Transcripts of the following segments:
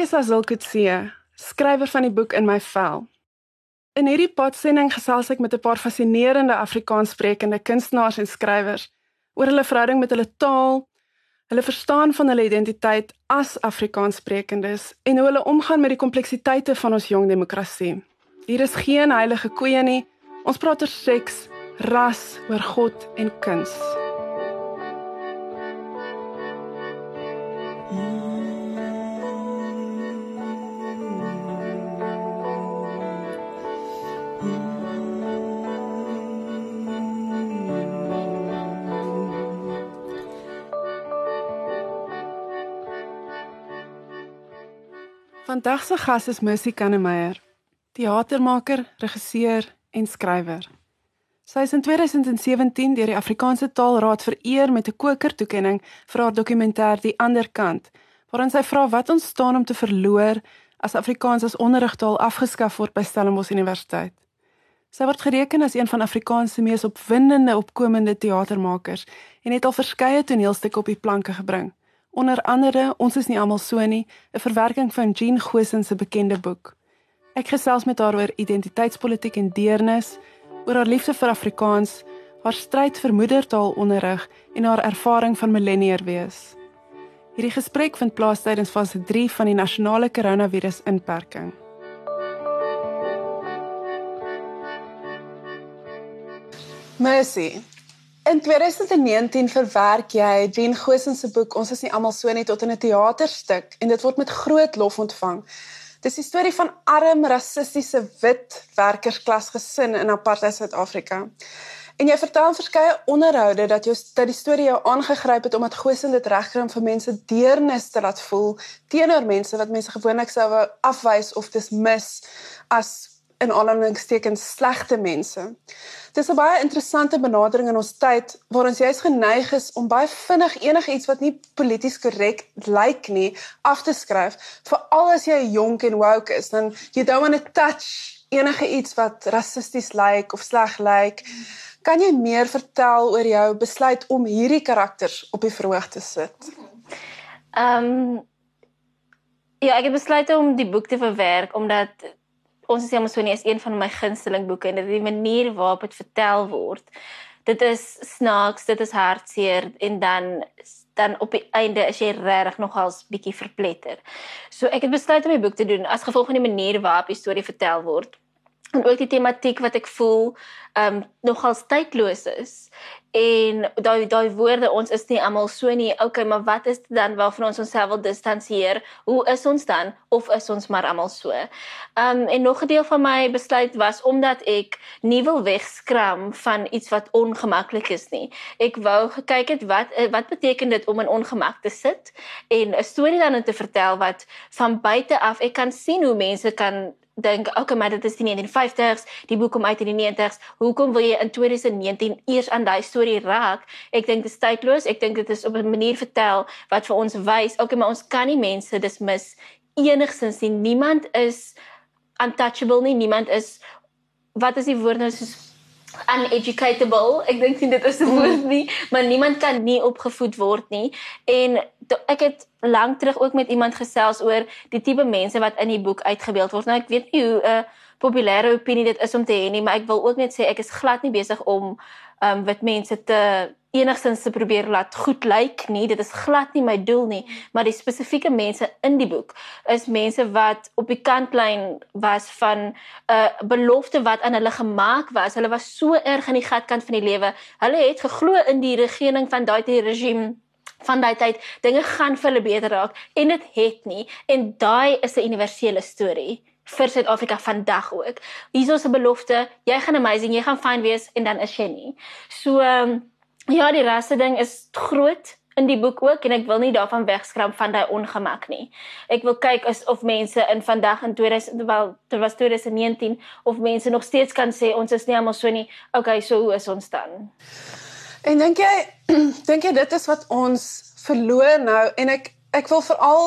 Ek is Azil Kutse, skrywer van die boek In my vel. In hierdie podsending gesels ek met 'n paar fascinerende Afrikaanssprekende kunstenaars en skrywers oor hulle verhouding met hulle taal, hulle verstaan van hulle identiteit as Afrikaanssprekendes en hoe hulle omgaan met die kompleksiteite van ons jong demokrasie. Hier is geen heilige koeie nie. Ons praat oor seks, ras, oor God en kuns. Vandag se gas is Mercy Kannemeyer, teatermaker, regisseur en skrywer. Sy is in 2017 deur die Afrikaanse Taalraad vereer met 'n koker-toekenning vir haar dokumentêr Die Ander Kant, waarin sy vra wat ons staan om te verloor as Afrikaans as onderrigtaal afgeskaf word by Stellenbosch Universiteit. Sy word gereken as een van Afrikaans se mees opwindende opkomende teatermakers en het al verskeie toneelstukke op die planke gebring. Onder andere Ons is nie almal so nie, 'n verwerking van Jean Gosen se bekende boek. Ek gesels met haar oor identiteitspolitiek en deernis, oor haar liefde vir Afrikaans, haar stryd vir moedertaalonderrig en haar ervaring van millennier wees. Hierdie gesprek vind plaas tydens fase 3 van die nasionale koronavirus inperking. Mercy, In 2019 verwerk jy Jean Gosen se boek Ons is nie almal so nie tot in 'n teaterstuk en dit word met groot lof ontvang. Dis die storie van arm rassistiese wit werkersklasgesin in apartheid Suid-Afrika. En jy vertel verskeie onderhoude dat jou dat die storie jou aangegryp het omdat Gosen dit regkry om vir mense deernis te laat voel teenoor mense wat mense gewoonlik sou afwys of dismis as in aanhalingstekens slegte mense. Dis 'n baie interessante benadering in ons tyd waar ons juis geneig is om baie vinnig enigiets wat nie polities korrek lyk nie af te skryf, veral as jy jonk en woke is, dan you don't want to touch enige iets wat rassisties lyk of sleg lyk. Kan jy meer vertel oor jou besluit om hierdie karakters op die verhoog te sit? Ehm um, ja, ek het besluit om die boek te verwerk omdat ons is Amazonie is een van my gunsteling boeke en dit die manier waarop dit vertel word. Dit is snaaks, dit is hartseer en dan dan op die einde is jy regtig nogals bietjie verpletter. So ek het besluit om die boek te doen as gevolg van die manier waarop die storie vertel word en ook die tematiek wat ek voel um, nogals tydloos is en daai daai woorde ons is nie almal so nie. Okay, maar wat is dit dan waarvan ons onsself wil distansieer? Hoe is ons dan of is ons maar almal so? Um, en nog 'n deel van my besluit was omdat ek nie wil wegskram van iets wat ongemaklik is nie. Ek wou gekyk het wat wat beteken dit om in ongemak te sit en 'n storie dan te vertel wat van buite af ek kan sien hoe mense kan dink okay maar dit is die 1950s die boek kom uit in die 90s hoekom wil jy in 2019 eers aan daai storie raak? Ek dink dit is tydloos. Ek dink dit is op 'n manier vertel wat vir ons wys okay maar ons kan nie mense dismis. Enigsins nie. Niemand is untouchable nie. Niemand is wat is die woord nou soos uneducatable. Ek dink nie dit is 'n woord nie, maar niemand kan nie opgevoed word nie. En ek het lank terug ook met iemand gesels oor die tipe mense wat in die boek uitgebeeld word. Nou ek weet nie hoe 'n uh, populêre opinie dit is om te hê nie, maar ek wil ook net sê ek is glad nie besig om um wit mense te enigstens te probeer laat goed lyk nie. Dit is glad nie my doel nie, maar die spesifieke mense in die boek is mense wat op die kantlyn was van 'n uh, belofte wat aan hulle gemaak was. Hulle was so erg in die gatkant van die lewe. Hulle het geglo in die regering van daai regime van daai tyd dinge gaan vir hulle beter raak en dit het nie en daai is 'n universele storie vir Suid-Afrika vandag ook. Hier is 'n belofte, jy gaan amazing, jy gaan fyn wees en dan is jy nie. So um, Ja, die rasse ding is groot in die boek ook en ek wil nie daarvan wegskram van daai ongemak nie. Ek wil kyk as of mense in vandag in 2000 wel dit was 2019 of mense nog steeds kan sê ons is nie almal so nie. Okay, so hoe is ons dan? En dink jy dink jy dit is wat ons verloor nou en ek ek wil veral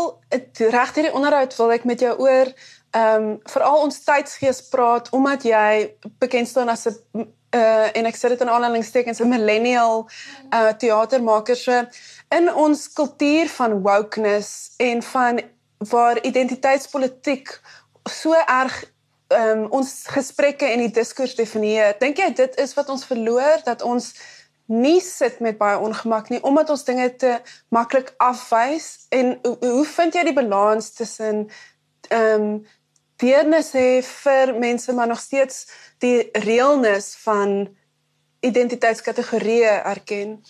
reg hierdie onderhoud wil ek met jou oor ehm um, veral ons tydsgees praat omdat jy bekend staan as 'n uh en ek sê dit in aanhalingstekens 'n millennial uh teatermaker so in ons kultuur van wokeness en van waar identiteitspolitiek so erg um, ons gesprekke en die diskurs definieer. Dink jy dit is wat ons verloor dat ons nie sit met baie ongemak nie omdat ons dinge te maklik afwys en hoe, hoe vind jy die balans tussen ehm um, deernis hê vir mense maar nog steeds die realness van identiteitskategorieë erken?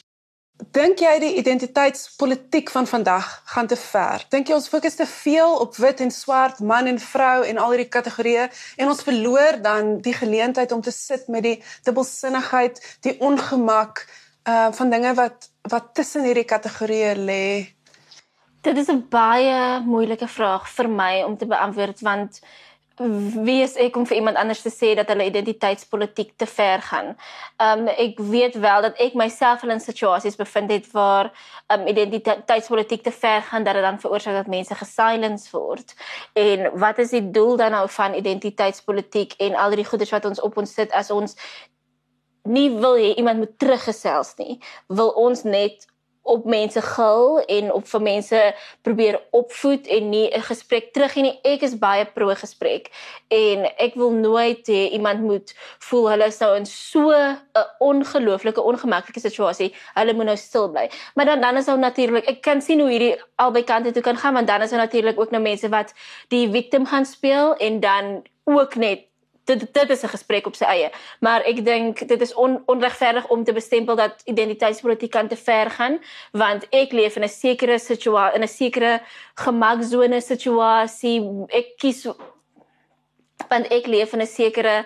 Dink jy die identiteitspolitiek van vandag gaan te ver? Dink jy ons fokus te veel op wit en swart, man en vrou en al hierdie kategorieë en ons verloor dan die geleentheid om te sit met die dubbelsinnigheid, die ongemak uh van dinge wat wat tussen hierdie kategorieë lê? Dit is 'n baie moeilike vraag vir my om te beantwoord want wie is ek om vir iemand anders te sê dat hulle identiteitspolitiek te ver gaan. Um ek weet wel dat ek myself in situasies bevind het waar um identiteitspolitiek te ver gaan dat dit dan veroorsaak dat mense gesilence word. En wat is die doel dan nou van identiteitspolitiek en al die goeders wat ons op ons sit as ons nie wil hê iemand moet teruggesels nie. Wil ons net op mense gil en op vir mense probeer opvoed en nie 'n gesprek terug nie. Ek is baie pro gesprek en ek wil nooit hê iemand moet voel hulle is nou in so 'n ongelooflike ongemaklike situasie. Hulle moet nou stil bly. Maar dan dan is nou natuurlik, ek kan sien hoe hierdie albei kante toe kan gaan want dan is daar natuurlik ook nou mense wat die victim gaan speel en dan ook net dit dit is 'n gesprek op sy eie. Maar ek dink dit is on, onregverdig om te bestempel dat identiteitspolitiek kan te ver gaan want ek leef in 'n sekere situasie in 'n sekere gemaksone situasie. Ek kies want ek leef in 'n sekere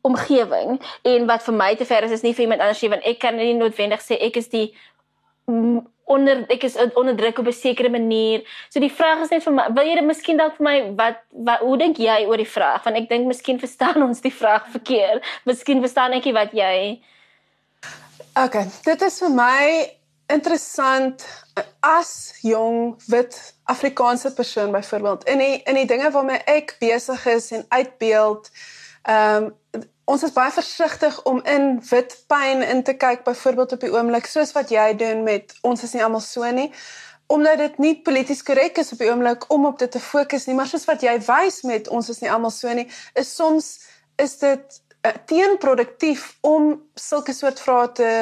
omgewing en wat vir my te ver is is nie vir iemand anders nie want ek kan nie noodwendig sê ek is die onder ek is onderdruk op 'n sekere manier. So die vraag is net vir my, wil jy dit miskien dalk vir my wat, wat hoe dink jy oor die vraag? Want ek dink miskien verstaan ons die vraag verkeerd. Miskien verstaan ek nie wat jy OK, dit is vir my interessant as jong wit Afrikaanse persoon byvoorbeeld in die in die dinge waarmee ek besig is en uitbeeld. Ehm um, ons is baie versigtig om in wit pyn in te kyk byvoorbeeld op die oomblik soos wat jy doen met ons is nie almal so nie omdat dit nie polities korrek is op die oomblik om op dit te fokus nie maar soos wat jy wys met ons is nie almal so nie is soms is dit uh, teenproduktief om sulke soort vrae te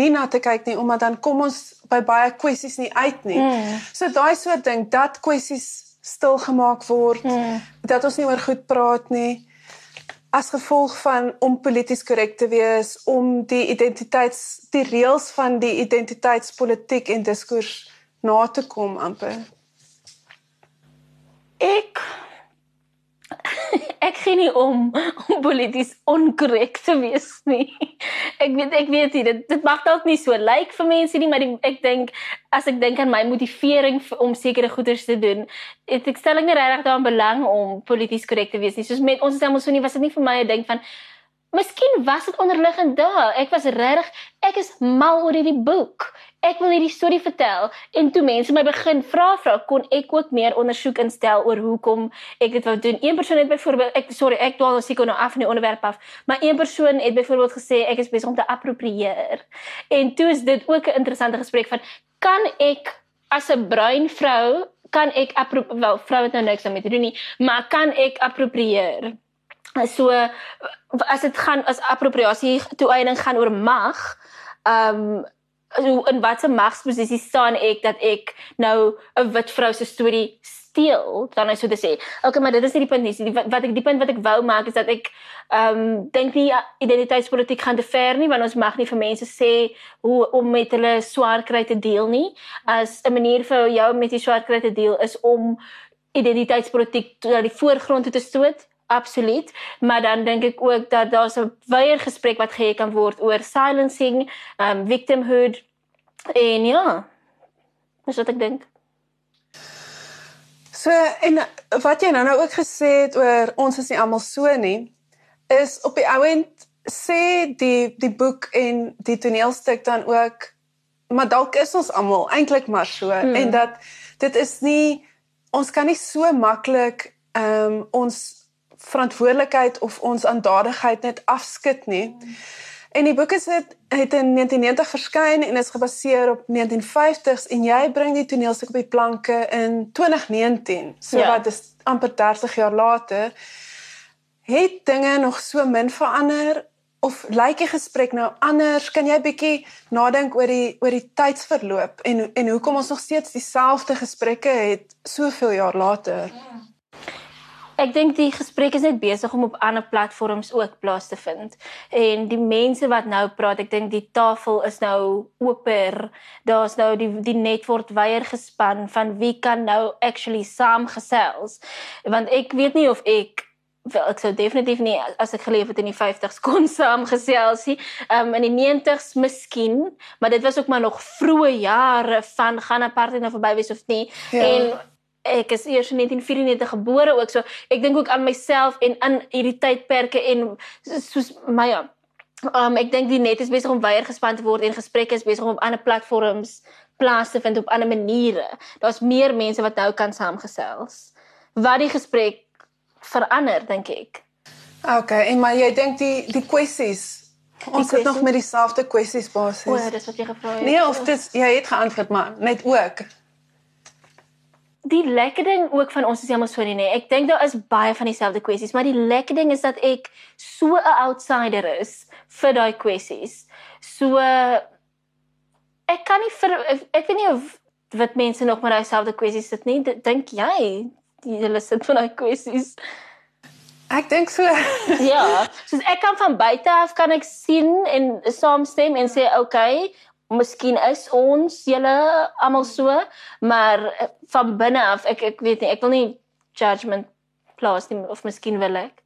nie na te kyk nie omdat dan kom ons by baie kwessies nie uit nie mm. so daai soort ding dat kwessies stil gemaak word mm. dat ons nie oor goed praat nie as gevolg van om polities korrek te wees om die identiteits die reëls van die identiteitspolitiek en diskurs na te kom amper. Ek ek gee nie om om polities onkorrek te wees nie. Ek weet ek weet nie, dit dit mag dalk nie so lyk like vir mense nie, maar die, ek dink as ek dink aan my motivering vir, om sekere goeders te doen, het ek stel nie regtig daaraan belang om polities korrek te wees nie. Soos met ons is almal so nie was dit nie vir my 'n ding van Miskien was dit onderliggend daar. Ek was regtig, ek is mal oor hierdie boek. Ek wil hierdie storie vertel en toe mense my begin vra vra kon ek ook meer ondersoek instel oor hoekom ek dit wou doen. Een persoon het byvoorbeeld ek sorry, ek dwaal seker nou af van die onderwerp af, maar een persoon het byvoorbeeld gesê ek is besig om te approprieer. En toe is dit ook 'n interessante gesprek van kan ek as 'n bruin vrou kan ek wel vrou het nou niks daarmee te doen nie, maar kan ek approprieer? So as dit gaan as appropriasie toeëning gaan oor mag ehm um, so in watter magsposisie staan ek dat ek nou 'n wit vrou se storie steel? Dan is so te sê okay maar dit is nie die punt nie. Die, wat ek die punt wat ek wou maak is dat ek ehm um, dink nie identiteitspolitiek gaan te ver nie want ons mag nie vir mense sê hoe om met hulle swaar kry te deel nie. As 'n manier vir jou met die swaar kry te deel is om identiteitspolitiek na die voorgrond te stoot Absoluut, maar dan dink ek ook dat daar 'n wye gesprek wat gehê kan word oor silencing, um victimhood en ja. Dis wat ek dink. So en wat jy nou nou ook gesê het oor ons is nie almal so nie, is op die ouend sê die die boek en die toneelstuk dan ook maar dalk is ons almal eintlik maar so hmm. en dat dit is nie ons kan nie so maklik ehm um, ons verantwoordelikheid of ons aandadigheid net afskud nie. En die boek is het, het in 1990 verskyn en is gebaseer op 1950s en jy bring die toneelstuk op die planke in 2019. So Ja. wat is amper 30 jaar later. Het dinge nog so min verander of lyk die gesprek nou anders? Kan jy bietjie nadink oor die oor die tydsverloop en en hoekom ons nog steeds dieselfde gesprekke het soveel jaar later? Ek dink die gesprek is net besig om op ander platforms ook plaas te vind. En die mense wat nou praat, ek dink die tafel is nou oper. Daar's nou die die net word weier gespan van wie kan nou actually saamgesels. Want ek weet nie of ek wel ek sou definitief nie as ek geleef het in die 50s kon saamgesels nie. Um in die 90s miskien, maar dit was ook maar nog vroeë jare van gaan apartheid nou verby wees of nie. Ja. En ek is eers in 1994 gebore ook so ek dink ook aan myself en aan hierdie tydperke en soos my um, ek dink die net is besig om weier gespan te word en gesprekke is besig om op ander platforms plaas te vind op ander maniere. Daar's meer mense wat nou kan saamgesels. Wat die gesprek verander dink ek. Okay, en maar jy dink die die kwessies ons sit nog met dieselfde kwessies basis. o dis wat jy gevra het. Nee, of dit jy het geantwoord maar net ook. Die lekker ding ook van ons is jammer so nie. Ek dink daar is baie van dieselfde kwessies, maar die lekker ding is dat ek so 'n outsider is vir daai kwessies. So ek kan nie vir ek, weet nie of wat mense nog met daai selfde kwessies sit nie. Dink jy julle sit met daai kwessies? Ek dink so. Ja, soos ek kan van buite af kan ek sien en saamstem en sê okay, miskien is ons julle almal so, maar eh, van binne af ek ek weet nie, ek wil nie judgement plaas nie of miskien wil ek.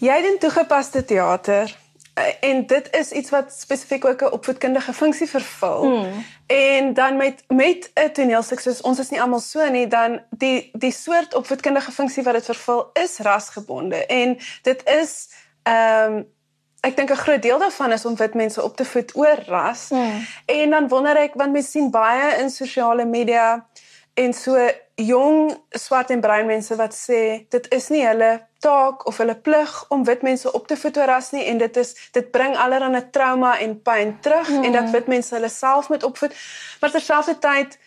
Jy doen toegepaste teater eh, en dit is iets wat spesifiek ook 'n opvoedkundige funksie vervul. Mm. En dan met met 'n toneelstuk soos ons is nie almal so nie, dan die die soort opvoedkundige funksie wat dit vervul is rasgebonde en dit is ehm um, ek dink 'n groot deel daarvan is om wit mense op te voed oor ras. Mm. En dan wonder ek want mense sien baie in sosiale media en so jong swart en bruin mense wat sê dit is nie hulle taak of hulle plig om wit mense op te voed oor ras nie en dit is dit bring allerlei trauma en pyn terug mm. en dat wit mense hulle self moet opvoed. Maar terselfdertyd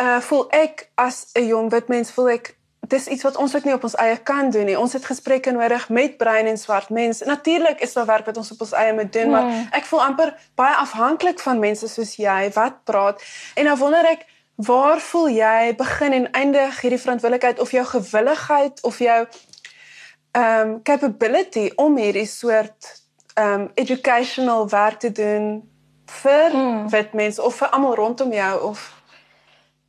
uh voel ek as 'n jong wit mens voel ek dis iets wat ons ook nie op ons eie kan doen nie. Ons het gesprekke nodig met bruin en swart mense. Natuurlik is daar werk wat ons op ons eie moet doen, mm. maar ek voel amper baie afhanklik van mense soos jy wat praat. En dan wonder ek waar voel jy begin en eindig hierdie verantwoordelikheid of jou gewilligheid of jou um capability om hierdie soort um educational werk te doen vir mm. wit mense of vir almal rondom jou of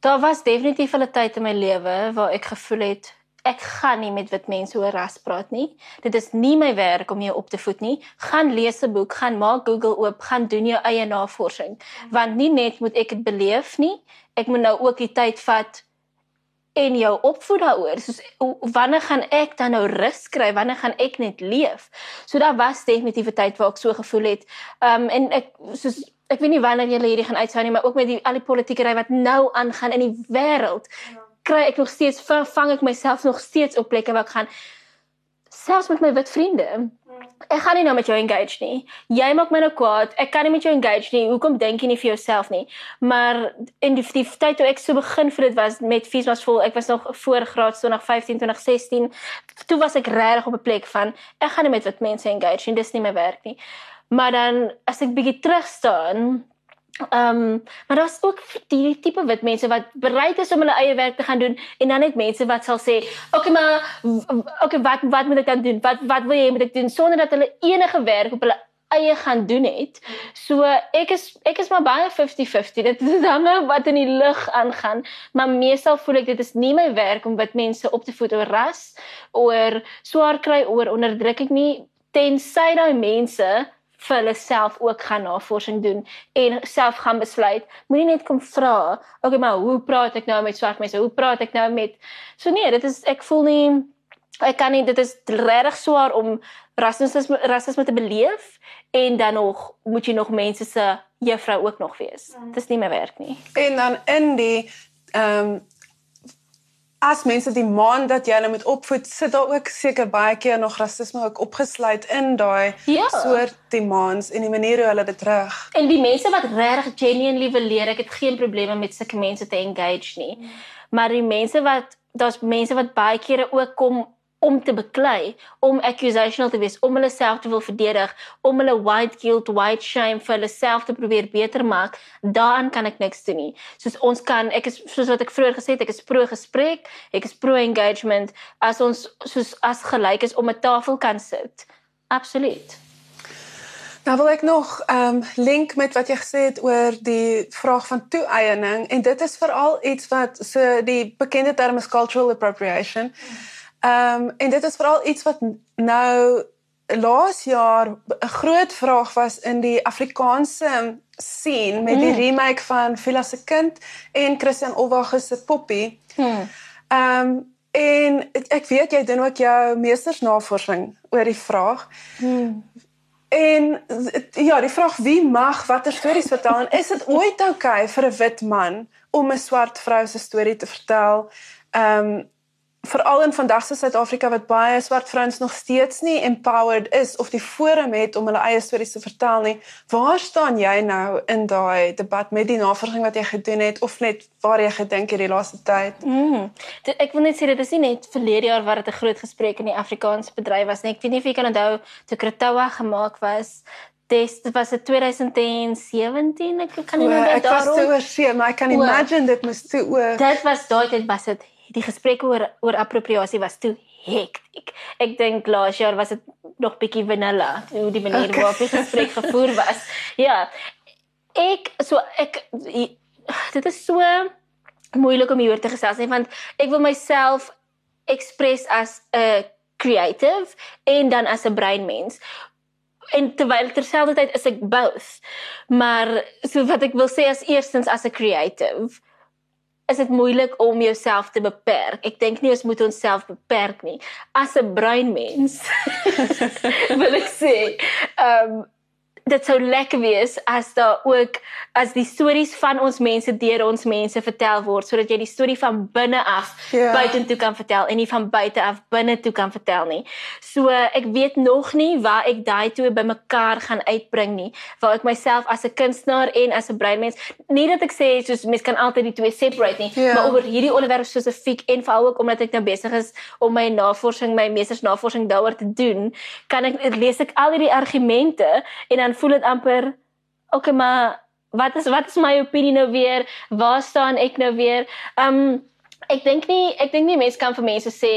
Daar was definitief 'n tyd in my lewe waar ek gevoel het ek gaan nie met wit mense oor ras praat nie. Dit is nie my werk om jou op te voed nie. Gaan lees 'n boek, gaan maak Google oop, gaan doen jou eie navorsing. Want nie net moet ek dit beleef nie, ek moet nou ook die tyd vat en jou opvoed daaroor. Soos wanneer gaan ek dan nou rus kry? Wanneer gaan ek net leef? So daar was definitief 'n tyd waar ek so gevoel het. Um en ek soos ek weet nie wanneer julle hierdie gaan uitsou nie, maar ook met die al die politiekery wat nou aangaan in die wêreld, kry ek nog steeds va- vang ek myself nog steeds op plekke waar ek gaan selfs met my wit vriende. Ek gaan nie nou met jou engage nie. Jy maak my nou kwaad. Ek kan nie met jou engage nie. Hoekom dink jy nie vir jouself nie? Maar in die, die tyd toe ek so begin vir dit was met Fees was vol. Ek was nog voor graad 2015, 2016. Toe was ek regtig op 'n plek van ek gaan nie met wit mense engage nie. Dis nie my werk nie. Maar dan as ek bietjie terug staan, Ehm um, maar daar's ook die tipe wit mense wat bereid is om hulle eie werk te gaan doen en dan net mense wat sal sê, "Oké, okay, maar w- okay, wat wat moet ek dan doen? Wat wat wil jy moet ek doen?" sonder dat hulle enige werk op hulle eie gaan doen het. So ek is ek is maar baie 50-50. Dit is dan nou wat in die lug aangaan, maar meestal voel ek dit is nie my werk om wit mense op te voed oor ras, oor swaar kry, oor onderdrukking nie, tensy daai mense vir hulle self ook gaan navorsing doen en self gaan besluit. Moenie net kom vra, okay, maar hoe praat ek nou met swart mense? Hoe praat ek nou met So nee, dit is ek voel nie ek kan nie dit is regtig swaar om rasisme rasisme te beleef en dan nog moet jy nog mense se juffrou ook nog wees. Dit is nie my werk nie. En dan in die ehm um, as mense die maan dat jy hulle moet opvoed, sit daar ook seker baie keer nog rasisme ook opgesluit in daai Ja. soort demands en die manier hoe hulle dit terug. En die mense wat regtig genuinely wil leer, ek het geen probleme met sulke mense te engage nie. Maar die mense wat daar's mense wat baie kere ook kom om te beklei, om accusational te wees, om hulle self te wil verdedig, om hulle white guilt, white shame vir hulle self te probeer beter maak, daaraan kan ek niks doen nie. Soos ons kan ek is soos wat ek vroeër gesê het, ek is pro gesprek, ek is pro engagement as ons soos as gelyk is om 'n tafel kan sit. Absoluut. Nou wil ek nog ehm um, link met wat jy gesê het oor die vraag van toeëiening en dit is veral iets wat so die bekende term is cultural appropriation. Ehm um, en dit is veral iets wat nou laas jaar 'n groot vraag was in die Afrikaanse scene met die Mm. remake van Villa se kind en Christian Olwage se Poppy. Hmm. Ehm um, en ek weet jy doen ook jou meestersnavorsing oor die vraag. Hmm. En ja, die vraag wie mag watter stories vertel en is dit ooit oukei okay vir 'n wit man om 'n swart vrou se storie te vertel? Ehm um, veral in vandag se Suid-Afrika wat baie swart vrouens nog steeds nie empowered is of die forum het om hulle eie stories te vertel nie. Waar staan jy nou in daai debat met die navorsing wat jy gedoen het of net waar jy gedink het die laaste tyd? Mm. Dit, ek wil net sê dit is nie net verlede jaar wat dit 'n groot gesprek in die Afrikaanse bedryf was nie. Ek weet nie of jy kan onthou toe Kratawa gemaak was. Dis dit was dit 2017. Ek kan nie onthou ek was te oorsee, maar ek kan imagine dit moes toe ook. Dit was daai tyd was dit die gesprekke oor oor appropriasie was toe hektiek. Ek dink laas jaar was dit nog bietjie vanilla hoe die manier Okay. waarop die gesprek gevoer was. Ja. Ek so ek dit is so moeilik om hieroor te gesels nie want ek wil myself express as 'n creative en dan as 'n breinmens. En terwyl terselfdertyd is ek both. Maar so wat ek wil sê as eerstens as 'n creative is dit moeilik om jouself te beperk. Ek dink nie ons moet onsself beperk nie. As 'n breinmens wil ek sê, ehm um, dit sou lekker wees as daar ook as die stories van ons mense deur ons mense vertel word sodat jy die storie van binne af Ja. buitentoe kan vertel en nie van buite af binne toe kan vertel nie. So ek weet nog nie waar ek daai twee bymekaar gaan uitbring nie, waar ek myself as 'n kunstenaar en as 'n breinmens, nie dat ek sê soos mens kan altyd die twee separate nie, Ja. maar oor hierdie onderwerp spesifiek en veral ook omdat ek nou besig is om my navorsing, my meestersnavorsing daaroor te doen, kan ek lees ek al hierdie argumente en dan voel dit amper okay, maar wat is wat is my opinie nou weer? Waar staan ek nou weer? Um ek dink nie ek dink nie mense kan vir mense sê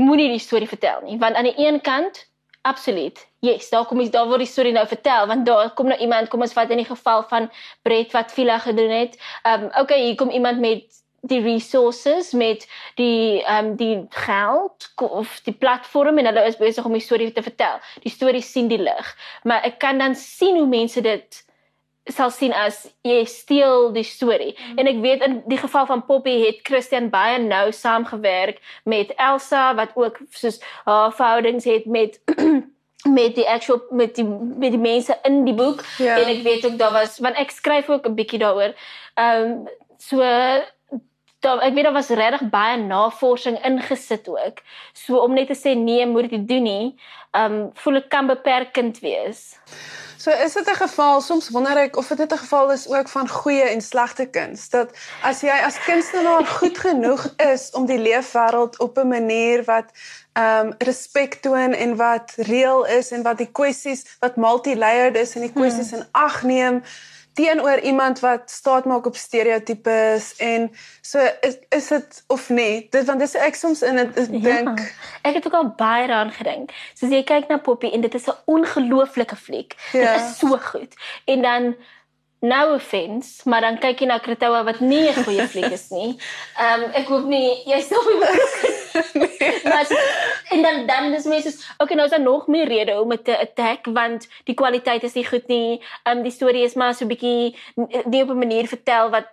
moenie die storie vertel nie, want aan die een kant absoluut. Yes, daar kom iets daar word die storie nou vertel want daar kom nou iemand, kom ons vat in die geval van Brett wat Villa gedoen het. Um okay, hier kom iemand met die resources met die ehm um, die geld of die platform en hulle is besig om die storie te vertel. Die storie sien die lig. Maar ek kan dan sien hoe mense dit sal sien as jy steel die storie. Mm. En ek weet in die geval van Poppy het Christian baie nou saamgewerk met Elsa wat ook soos haar verhoudings het met met die actual met die met die mense in die boek Ja. en ek weet ook daar was want ek skryf ook 'n bietjie daaroor. Ehm um, so daar ek weet daar was regtig baie navorsing ingesit ook. So om net te sê nee, moet dit doen nie, ehm um, voel ek kan beperkend wees. So is dit 'n geval soms wonder ek of dit 'n geval is ook van goeie en slegte kuns dat as jy as kunstenaar goed genoeg is om die leefwêreld op 'n manier wat ehm um, respek toon en wat reël is en wat die kwessies wat multi-layered is en die kwessies hmm. in ag neem teenoor iemand wat staat maak op stereotypes en so is is dit of nie dit want dis ek soms in dit dink Ja, ek het ook al baie daaraan gedink. Soos jy kyk na Poppy en dit is 'n ongelooflike fliek. Ja. Dit is so goed. En dan no offense, maar dan kyk jy na Kretowa wat nie 'n goeie fliek is nie. Ehm um, ek hoop nie jy stop nie. maar so- en dan dan is mense soos, okay, nou is daar nog meer rede om dit te attack want die kwaliteit is nie goed nie. Ehm um, die storie is maar so 'n bietjie nie op 'n manier vertel wat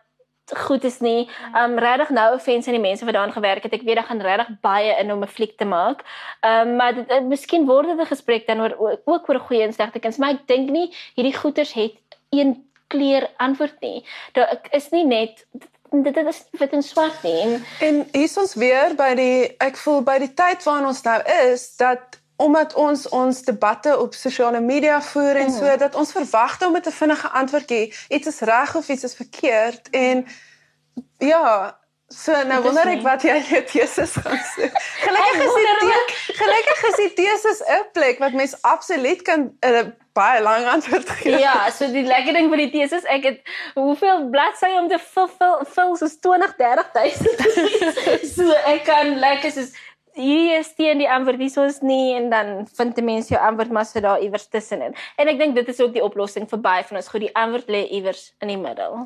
goed is nie. Um regtig nou offense aan die mense wat daaraan gewerk het. Ek weet daar gaan regtig baie in om 'n fliek te maak. Um maar dit uh, miskien word dit 'n gesprek dan oor ook oor goeie en slegte kuns, maar ek dink nie hierdie goeters het een kleur antwoord nie. Daar ek is nie net dit dit is wit en swart nie. En, En hier is ons weer by die ek voel by die tyd waarin ons nou is dat omdat ons ons debatte op sosiale media voer en so dat ons verwag om met 'n vinnige antwoord gee iets is reg of iets is verkeerd en ja So nou wonder ek wat jy jou teses gaan soek. Gelukkig is die gelukkig is die teses 'n plek wat mens absoluut kan 'n baie lang antwoord gee. Ja, so die lekker ding van die teses, ek het hoeveel bladsye om te vul vul, vul soos 20, 30000. so ek kan lekker soos hier is teen die antwoord, hier is nie en dan vind 'n mens jou antwoord maar so daar iewers tussenin. En ek dink dit is ook die oplossing vir baie van ons. Goed, die antwoord lê iewers in die middel.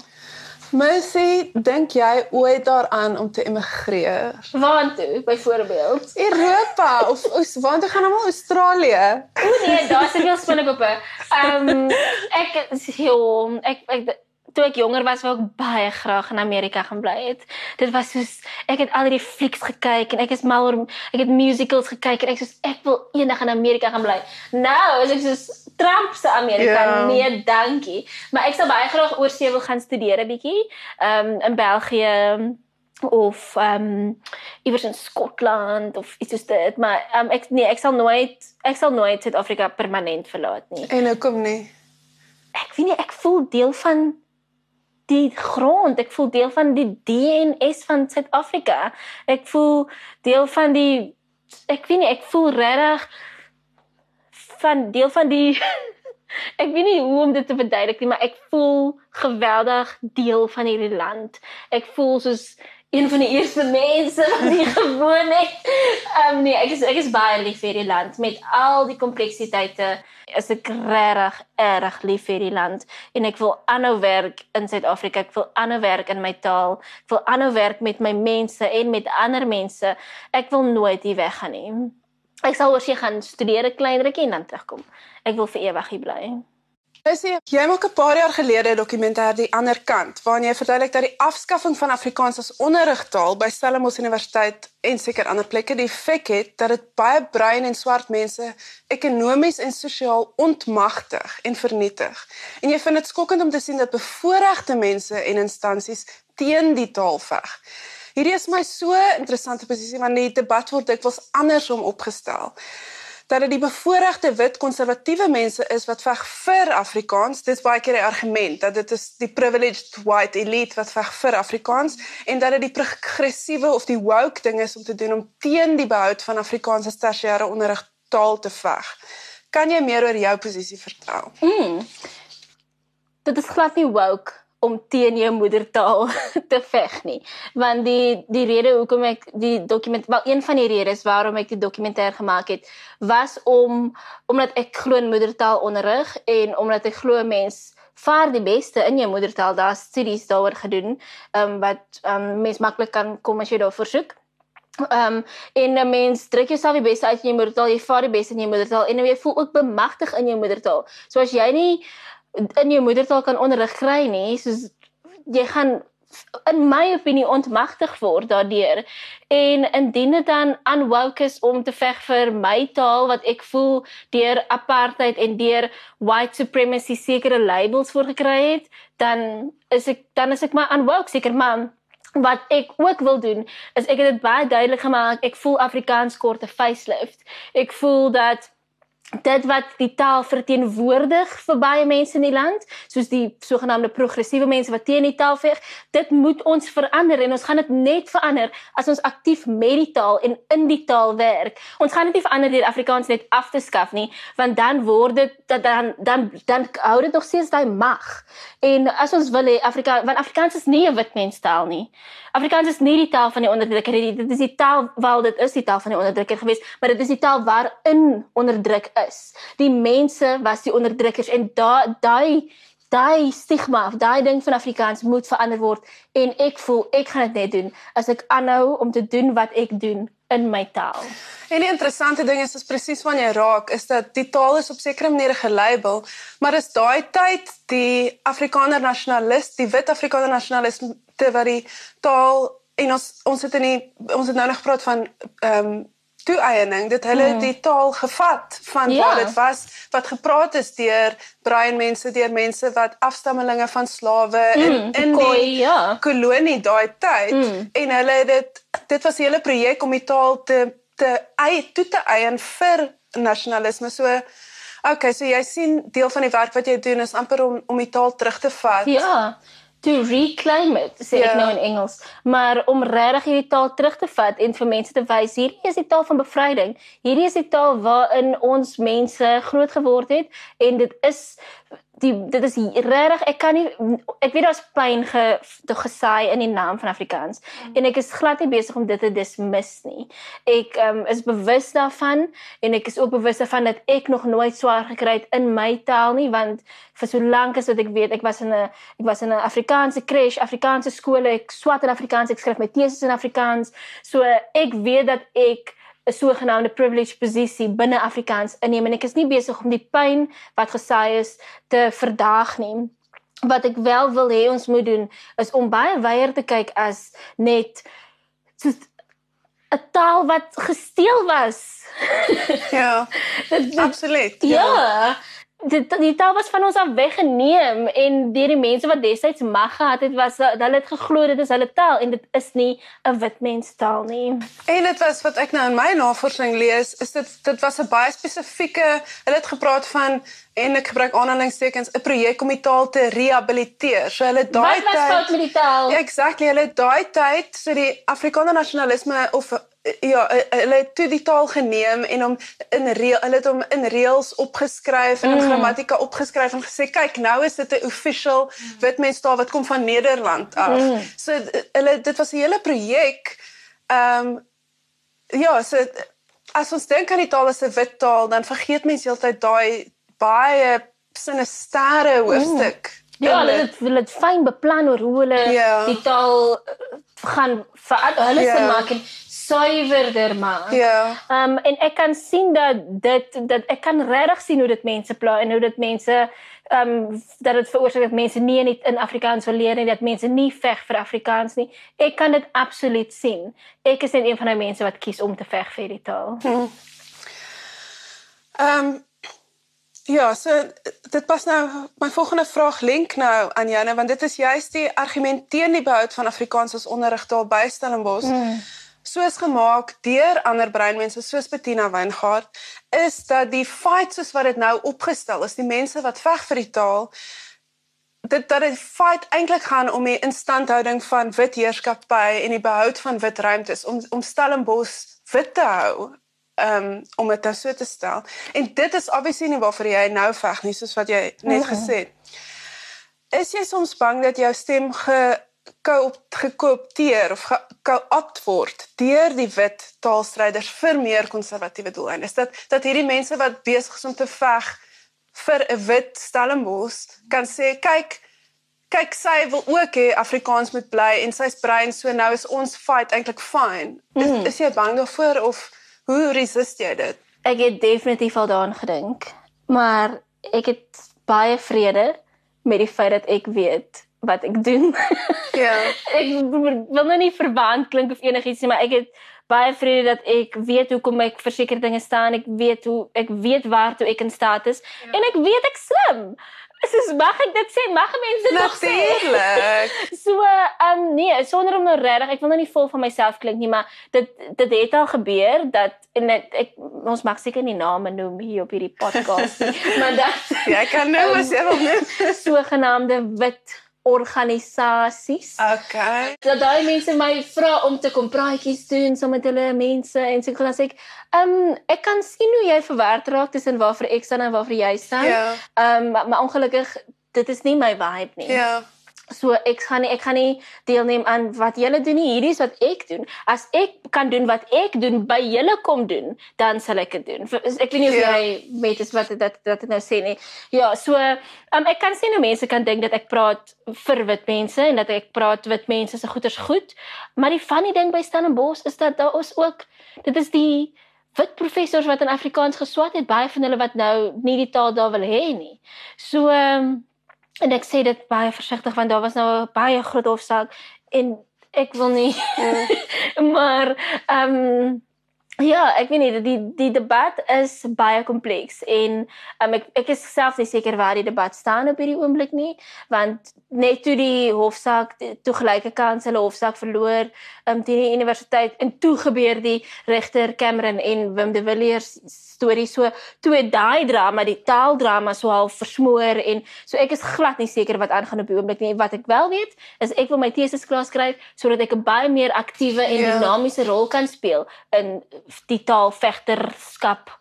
Mercy, dink jy ooit daaraan om te emigreer? Waartoe byvoorbeeld? Europa of of waartoe gaan almal Australië? O nee, daar's soveel spinnekoppe. Ehm um, ek ja, ek ek toe ek jonger was wou ek baie graag in Amerika gaan bly het. Dit was soos ek het al die flieks gekyk en ek is mal oor ek het musicals gekyk en ek soos ek wil eendag in Amerika gaan bly. Nou is ek soos Trump se Amerika. Ja. Nee, dankie. Maar ek sal baie graag oor see wil gaan studeer 'n bietjie. Ehm um, in België of ehm um, iewers in Skotland of iets soos dit, maar um, ek nee, ek sal nooit ek sal nooit Suid-Afrika permanent verlaat nie. En hoekom nie? Ek weet nie, ek voel deel van die grond, ek voel deel van die DNS van Suid-Afrika. Ek voel deel van die ek weet nie, ek voel regtig van deel van die Ek weet nie hoe om dit te verduidelik nie, maar ek voel geweldig deel van hierdie land. Ek voel soos een van die eerste mense wat hier gewoon het. Ehm um, nee, ek is ek is baie lief vir hierdie land met al die kompleksiteite. Is ek regtig erg lief vir hierdie land en ek wil aanhou werk in Suid-Afrika. Ek wil aanhou werk in my taal. Ek wil aanhou werk met my mense en met ander mense. Ek wil nooit hier weggaan nie. Ek sal oorsee gaan studeer 'n klein rukkie en dan terugkom. Ek wil vir ewig hier bly. Mercy, jy maak 'n paar jaar gelede 'n dokumentêr die ander kant waarin jy verduidelik dat die afskaffing van Afrikaans as onderrigtaal by Stellenbosch Universiteit en seker ander plekke die effek het dat dit baie bruin en swart mense ekonomies en sosiaal ontmagtig en vernietig. En jy vind dit skokkend om te sien dat bevoorregte mense en instansies teen die taal veg. Hierdie is my so interessante posisie want die debat word dikwels andersom opgestel. Dat dit die bevoorregte wit konservatiewe mense is wat veg vir Afrikaans. Dit is baie keer die argument dat dit is die privileged white elite wat veg vir Afrikaans en dat dit die progressiewe of die woke ding is om te doen om teen die behoud van Afrikaans as tersiêre onderrigtaal te veg. Kan jy meer oor jou posisie vertel? Mm. Dit is glad nie woke om teen jou moedertaal te veg nie. Want die die rede hoekom ek die dokument wel een van die redes waarom ek die dokumentêr gemaak het was om omdat ek glo in moedertaal onderrig en omdat ek glo mens vaar die beste in jou moedertaal. Daar's studies daaroor gedoen, ehm um, wat ehm um, mens maklik kan kom as jy daarvoor soek. Ehm um, en 'n mens druk jouself die beste uit in jou moedertaal, jy vaar die beste in jou moedertaal en jy voel ook bemagtig in jou moedertaal. So as jy nie in jou moedertaal kan onderrig kry nie, soos jy gaan in my opinie ontmagtig word daardeur. En indien dit dan unwoke is om te veg vir my taal wat ek voel deur apartheid en deur white supremacy sekere labels voorgekry het, dan is ek dan is ek maar unwoke seker maar wat ek ook wil doen is ek het dit baie duidelik gemaak ek voel Afrikaans kort 'n facelift. Ek voel dat dit wat die taal verteenwoordig vir baie mense in die land, soos die sogenaamde progressiewe mense wat teen die taal veg, dit moet ons verander en ons gaan dit net verander as ons aktief met die taal en in die taal werk. Ons gaan dit nie verander deur Afrikaans net af te skaf nie, want dan word dit dat dan dan dan hou dit nog steeds daai mag. En as ons wil hê Afrika, want Afrikaans is nie 'n wit menstaal nie. Afrikaans is nie die taal van die onderdrukker nie. Dit is die taal wel dit is die taal van die onderdrukker gewees, maar dit is die taal waarin onderdruk is. Die mense was die onderdrukkers en daai daai daai stigma of daai ding van Afrikaans moet verander word en ek voel ek gaan dit net doen as ek aanhou om te doen wat ek doen in my taal. En die interessante ding is is presies wanneer jy raak is dat die taal is op sekere maniere gelabel, maar dis daai tyd die Afrikaner nasionalis, die wit Afrikaner nasionalis te wat die taal en ons ons het in die ons het nou nog gepraat van ehm um, toe-eiening dit hulle mm. die taal gevat van ja. waar dit was wat gepraat is deur bruin mense deur mense wat afstammelinge van slawe mm, in in die, die ja. kolonie daai tyd mm. en hulle dit dit was 'n hele projek om die taal te te eie toe te eien vir nasionalisme so Okay, so jy sien deel van die werk wat jy doen is amper om om die taal terug te vat. Ja to reclaim it sê ek yeah. nou ja. in Engels maar om regtig hierdie taal terug te vat en vir mense te wys hierdie is die taal van bevryding hierdie is die taal waarin ons mense groot geword het en dit is die dit is regtig ek kan nie ek weet daar's pyn ge gesaai in die naam van Afrikaans mm. en ek is glad nie besig om dit te dismiss nie. Ek um, is bewus daarvan en ek is ook bewus daarvan dat ek nog nooit swaar gekry het in my taal nie want vir so lank as wat ek weet ek was in 'n ek was in 'n Afrikaanse crash, Afrikaanse skole, ek swat in Afrikaans, ek skryf my teses in Afrikaans. So ek weet dat ek 'n sogenaamde privileged posisie binne Afrikaans inneem en ek is nie besig om die pyn wat gesaai is te verdaag nie. Wat ek wel wil hê ons moet doen is om baie weier te kyk as net so 'n taal wat gesteel was. ja. Absoluut. Ja. ja dit die taal was van ons af weggeneem en deur die mense wat destyds mag gehad het was hulle het geglo dit is hulle taal en dit is nie 'n wit mens taal nie. En dit was wat ek nou in my navorsing lees is dit dit was 'n baie spesifieke hulle het gepraat van en ek gebruik aanhalingstekens 'n projek om die taal te rehabiliteer. So hulle daai tyd Wat was fout met die taal? Ja, exactly. Hulle daai tyd so die Afrikaner nasionalisme of ja, hulle het toe die taal geneem en hom in reël hulle het hom in reëls opgeskryf en in mm. grammatika opgeskryf en gesê kyk, nou is dit 'n official wit mens taal wat kom van Nederland af. Mm. So hulle dit was 'n hele projek. Ehm um, ja, so as ons dink aan die taal as 'n wit taal, dan vergeet mense heeltyd daai baie sinistere hoofstuk. Mm. Ja, hulle het hulle het fyn beplan oor hoe hulle yeah. die taal gaan verander. Hulle yeah. se maak en suiwerder maak. Ja. Ehm um, en ek kan sien dat dit dat ek kan regtig sien hoe dit mense pla en hoe dit mense ehm um, dat dit veroorsaak dat mense nie in in Afrikaans wil leer nie, dat mense nie veg vir Afrikaans nie. Ek kan dit absoluut sien. Ek is net een van daai mense wat kies om te veg vir die taal. Hm. Ehm um, Ja, so dit pas nou my volgende vraag link nou aan Janne want dit is juist die argument teen die behoud van Afrikaans as onderrigtaal by Stellenbosch. Mm soos gemaak deur ander breinmense soos Bettina Weingart is dat die fight soos wat dit nou opgestel is, die mense wat veg vir die taal dit dat die fight eintlik gaan om die instandhouding van wit heerskappy en die behoud van wit ruimtes om om Stellenbosch wit te hou um, om dit so te stel. En dit is obviously nie waarvoor jy nou veg nie soos wat jy net mhm. gesê het. Is jy soms bang dat jou stem ge gekoopteer of geopt word deur die wit taalstryders vir meer konservatiewe doeleindes. Dat dat hierdie mense wat besig is om te veg vir 'n wit Stellenbosch kan sê kyk kyk sy wil ook hê Afrikaans moet bly en sy's brein so nou is ons fight eintlik fine. Is, mm. is jy bang daarvoor of hoe resist jy dit? Ek het definitief al daaraan gedink, maar ek het baie vrede met die feit dat ek weet wat ek doen. Ja. ek wil nou nie verwant klink of enigiets nie, maar ek het baie vrede dat ek weet hoekom ek vir sekere dinge staan. Ek weet hoe ek weet waartoe ek in staat is ja. en ek weet ek slim. Soos mag ek dit sê? Mag mense dit nog sê? Natuurlik. so, ehm um, nee, sonder om nou regtig, ek wil nou nie vol van myself klink nie, maar dit dit het al gebeur dat en dit ek ons mag seker nie name noem hier op hierdie podcast nie, maar dat jy kan nou um, as jy wil noem sogenaamde wit organisasies. Okay. Dat daai mense my vra om te kom praatjies doen saam met hulle mense en so klas ek, ehm um, ek kan sien hoe jy verward raak tussen waarvoor ek staan en waarvoor jy staan. Ja. Ehm um, maar, maar ongelukkig dit is nie my vibe nie. Ja. So ek gaan nie ek gaan nie deelneem aan wat julle doen nie. Hierdie is wat ek doen. As ek kan doen wat ek doen by julle kom doen, dan sal ek dit doen. Ek weet nie of ja. jy weet is wat dat dat nou sê nie. Ja, so um, ek kan sien hoe mense kan dink dat ek praat vir wit mense en dat ek praat wit mense se goeders goed. Maar die funny ding by Stellenbosch is dat daar is ook dit is die wit professors wat in Afrikaans geswat het, baie van hulle wat nou nie die taal daar wil hê nie. So um, en ek sê dit baie versigtig want daar was nou 'n baie groot hofsaak en ek wil nie mm. maar ehm um, Ja, ek weet nie die die debat is baie kompleks en um, ek ek is self nie seker waar die debat staan op hierdie oomblik nie, want net toe die hofsaak toe gelyke kans hulle hofsaak verloor um, teen die universiteit en toe gebeur die regter Cameron en Wim de Villiers storie so toe daai drama, die taaldrama so half versmoor en so ek is glad nie seker wat aangaan op die oomblik nie. Wat ek wel weet is ek wil my teses klaar skryf sodat ek 'n baie meer aktiewe en ja. dinamiese rol kan speel in die taalvegterskap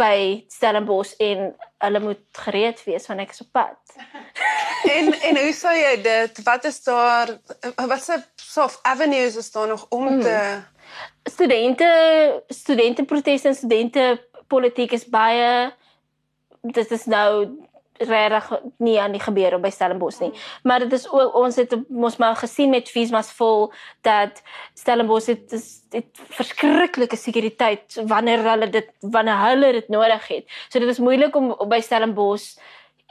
by Stellenbosch en hulle moet gereed wees wanneer ek is op pad. en en hoe sou jy dit? Wat is daar wat se soft avenues is daar nog om hmm. te studente studente proteste en studente politiek is baie dit is nou regtig nie aan die gebeur op by Stellenbosch nie. Maar dit is ook ons het ons maar gesien met Vismas vol dat Stellenbosch het, het verskriklike sekuriteit wanneer hulle dit wanneer hulle dit nodig het. So dit is moeilik om by Stellenbosch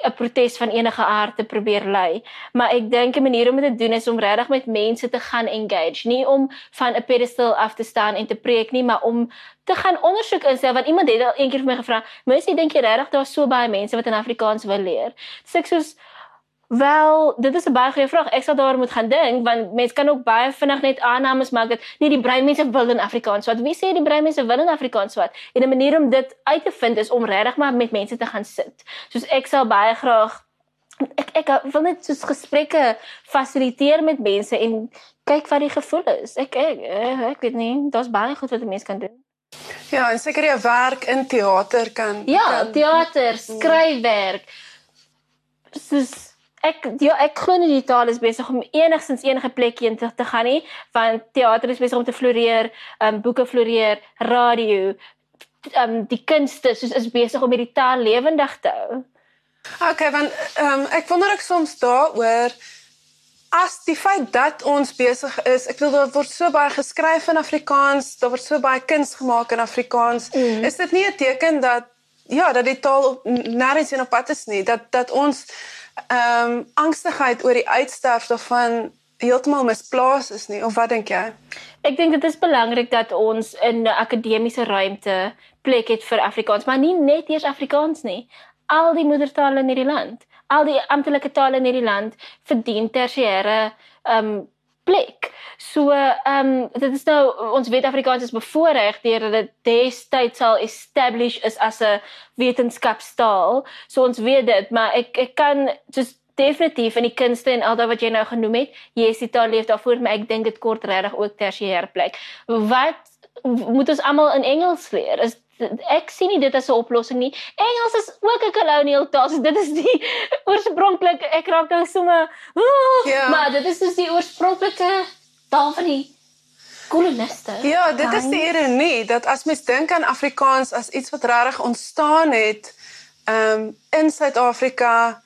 'n protes van enige aard te probeer lei. Maar ek dink 'n manier om dit te doen is om regtig met mense te gaan engage, nie om van 'n pedestal af te staan en te preek nie, maar om te gaan ondersoek instel want iemand het al eendag vir my gevra, "Mense, dink jy regtig daar's so baie mense wat in Afrikaans wil leer?" Sê ek soos Wel, dit is 'n baie goeie vraag. Ek sal daaroor moet gaan dink want mense kan ook baie vinnig net aannames maak dat nee, die breinmense wil in Afrikaans swat. Wie sê die breinmense wil in Afrikaans swat? En 'n manier om dit uit te vind is om regtig maar met mense te gaan sit. Soos ek sal baie graag ek ek wil net soos gesprekke fasiliteer met mense en kyk wat die gevoel is. Ek ek ek, ek weet nie, daar's baie goed wat 'n mens kan doen. Ja, en seker jy werk in teater kan Ja, kan, teater, skryfwerk. Soos ek ja, ek glo nie die taal is besig om enigstens enige plekjie in te, te gaan nie, want teater is besig om te floreer, um boeke floreer, radio, um die kunste soos is besig om hierdie taal lewendig te hou. Okay, want um ek wonder ek soms daaroor as die feit dat ons besig is, ek wil daar word so baie geskryf in Afrikaans, daar word so baie kuns gemaak in Afrikaans, mm. is dit nie 'n teken dat ja, dat die taal nêrens in op pad is nie, dat dat ons ehm um, angstigheid oor die uitsterf daarvan heeltemal misplaas is nie of wat dink jy? Ek dink dit is belangrik dat ons in 'n akademiese ruimte plek het vir Afrikaans, maar nie net eers Afrikaans nie. Al die moedertale in hierdie land, al die amptelike tale in hierdie land verdien tersiêre ehm um, plek. So ehm um, dit is nou ons weet Afrikaans is bevoordeel deur dat dit destyds al establish is as 'n wetenskapstaal. So ons weet dit, maar ek ek kan just definitief in die kunste en al daai wat jy nou genoem het, jy is dit al leef daarvoor, maar ek dink dit kort regtig ook tersiêre plek. Wat moet ons almal in Engels leer? Is ek sien nie dit as 'n oplossing nie. Engels is ook 'n colonial taal. So dit is die oorspronklike ek raak nou sommer oh, ja. maar dit is dus die oorspronklike taal van die koloniste. Ja, dit is die ironie dat as mens dink aan Afrikaans as iets wat regtig ontstaan het um in Suid-Afrika